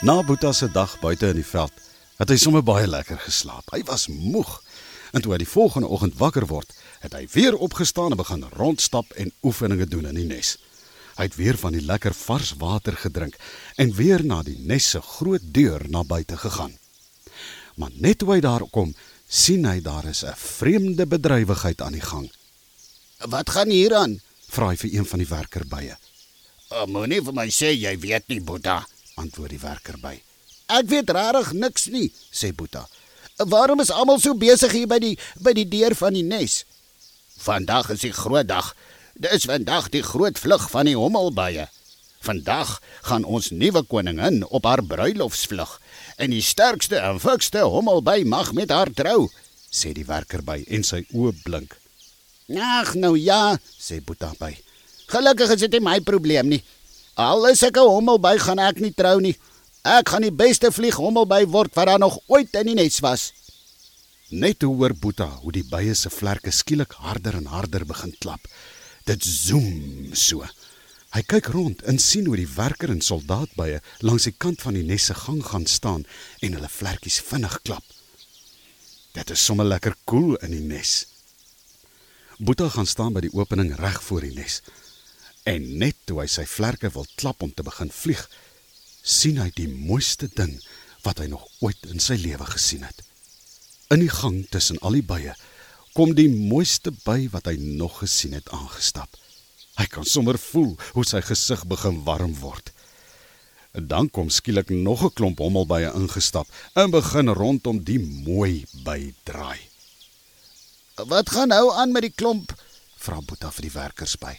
Na Boeta se dag buite in die veld, het hy sommer baie lekker geslaap. Hy was moeg. En toe hy die volgende oggend wakker word, het hy weer opgestaan en begin rondstap en oefeninge doen in die nes. Hy het weer van die lekker vars water gedrink en weer na die nes se groot deur na buite gegaan. Maar net toe hy daar kom, sien hy daar is 'n vreemde bedrywigheid aan die gang. Wat gaan hier aan? Vra hy vir een van die werkerbye. Oh, Moenie vir my sê jy weet nie, Boeta. Antwoord die werkerby. Ek weet regtig niks nie, sê Boeta. Waarom is almal so besig hier by die by die deur van die nes? Vandag is die groot dag. Dit is vandag die groot vlug van die hommelbye. Vandag gaan ons nuwe koningin op haar bruilofsvlug en die sterkste en fikste hommelby mag met haar trou, sê die werkerby en sy oë blink. Ag nou ja, sê Boeta by. Gelukkig is dit nie my probleem nie. Al is ek 'n hommelby gaan ek nie trou nie. Ek gaan die beste vlieg hommelby word wat daar nog ooit in die nes was. Net toe hoor Boeta hoe die bye se vlerke skielik harder en harder begin klap. Dit zoem so. Hy kyk rond en sien hoe die werker en soldaatbye langs die kant van die nes se gang gaan staan en hulle vlerkies vinnig klap. Dit is sommer lekker koel cool in die nes. Boeta gaan staan by die opening reg voor die nes. En net toe hy sy vlerke wil klap om te begin vlieg, sien hy die mooiste ding wat hy nog ooit in sy lewe gesien het. In die gang tussen al die bye kom die mooiste by wat hy nog gesien het aangestap. Hy kan sommer voel hoe sy gesig begin warm word. En dan kom skielik nog 'n klomp hommelbye ingestap en begin rondom die mooi by draai. Wat gaan nou aan met die klomp? Vra Boeta vir die werkers by.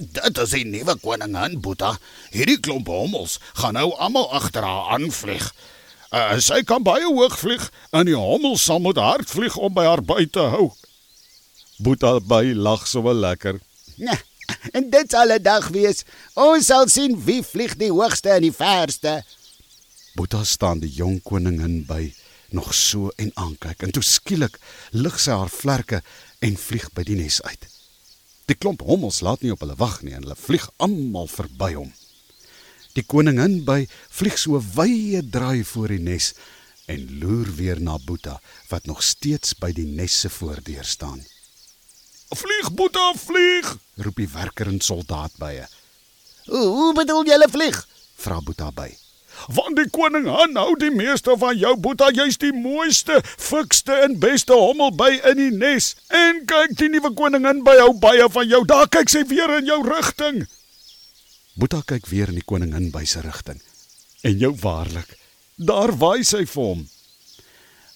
Dit is 'n nuwe koningin, Boeta. Hierdie klomp hommels gaan nou almal agter haar aanvlieg. Uh, sy kan baie hoog vlieg en die hommel sal moet hard vlieg om by haar by te hou. Boeta by lag so wel lekker. Nee, en dit sal 'n dag wees. Ons sal sien wie vlieg die hoogste en die verste. Boeta staan die jong koningin by nog so en aankyk en toe skielik lig sy haar vlerke en vlieg by die nes uit. Die klomp hommels laat nie op hulle wag nie en hulle vlieg almal verby hom. Die koningin by vlieg so wye draai voor die nes en loer weer na Boeta wat nog steeds by die nes se voordeur staan. "Vlieg Boeta, vlieg!" roep die werker en soldaat bye. "Hoe, hoe bedoel jy hulle vlieg?" vra Boeta by. "Want die koning hou die meeste van jou Boeta, jy's die mooiste, fikste en beste hommel by in die nes. En kyk, die nuwe koningin by hou baie van jou. Daar kyk sy weer in jou rigting." Boeta kyk weer in die koningin by se rigting. En jou waarlik, daar waai sy vir hom.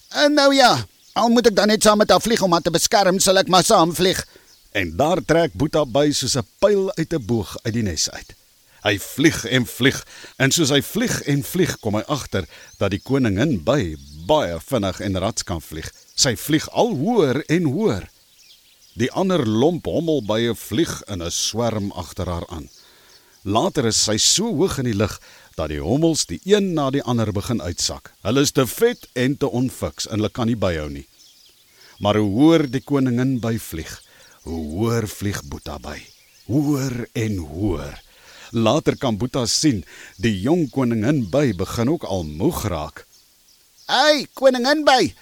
En nou ja, al moet ek dan net saam met haar vlieg om haar te beskerm, sal ek maar saam vlieg. En daar trek Boeta by soos 'n pyl uit 'n boog uit die nes uit. Hy vlieg en vlieg en soos hy vlieg en vlieg kom hy agter dat die koningin by baie vinnig en rats kan vlieg. Sy vlieg al hoër en hoër. Die ander lomp hommelbye vlieg in 'n swerm agter haar aan. Later is sy so hoog in die lug dat die hommels die een na die ander begin uitsak. Hulle is te vet en te onfiks en hulle kan nie byhou nie. Maar hoe hoër die koningin by vlieg, hoe hoër vlieg Boeta by. Hoër en hoër. Later kan Boeta sien die jong koningin by begin ook al moeg raak. "Ai, koningin by,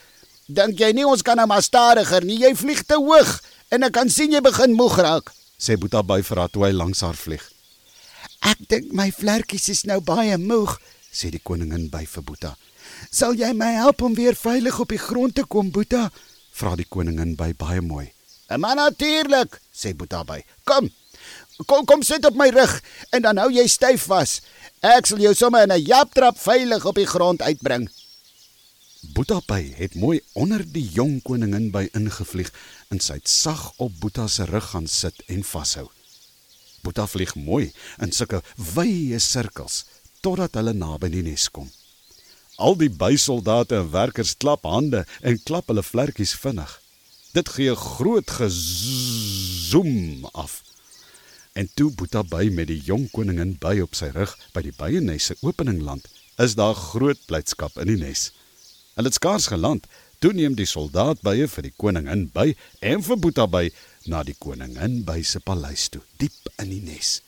dink jy nie ons kan nou maar stadiger nie? Jy vlieg te hoog en ek kan sien jy begin moeg raak," sê Boeta by vir haar toe hy langs haar vlieg. "Ek dink my vlerkies is nou baie moeg," sê die koningin by vir Boeta. "Sal jy my help om weer veilig op die grond te kom, Boeta?" vra die koningin by baie mooi. "Maar natuurlik," sê Boeta by. "Kom, Kom kom sit op my rug en dan hou jy styf vas. Ek sal jou sommer in 'n japtrap veilig op die grond uitbring. Boetapai het mooi onder die jong koningin by ingevlieg en sy het sag op Boeta se rug gaan sit en vashou. Boeta vlieg mooi in sulke wye sirkels totdat hulle naby die nes kom. Al die bysoldate en werkers klap hande en klap hulle vlerkies vinnig. Dit gee 'n groot gezoem af. En toe Boeta by met die jong koningin by op sy rug by die byenes se opening land, is daar groot blydskap in die nes. Hulle het skaars geland, toe neem die soldaat bye vir die koningin by en vir Boeta by na die koningin by se paleis toe, diep in die nes.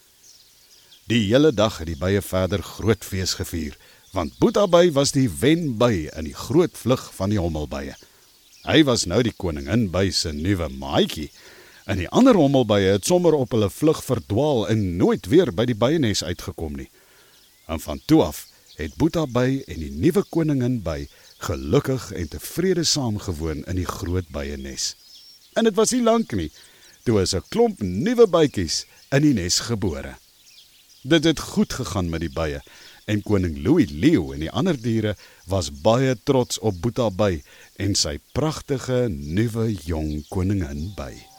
Die hele dag het die bye verder groot fees gevier, want Boetabay was die wenby in die groot vlug van die hommelbye. Hy was nou die koningin by se nuwe maatjie. En die ander hommelbye het sommer op hulle vlug verdwaal en nooit weer by die byenes uitgekom nie. En van toe af het Boetabay en die nuwe koningin by gelukkig en tevrede saamgewoon in die groot byenes. En dit was nie lank nie toe is 'n klomp nuwe bytjies in die nes gebore. Dit het goed gegaan met die bye en koning Louis leeu en die ander diere was baie trots op Boetabay en sy pragtige nuwe jong koningin by.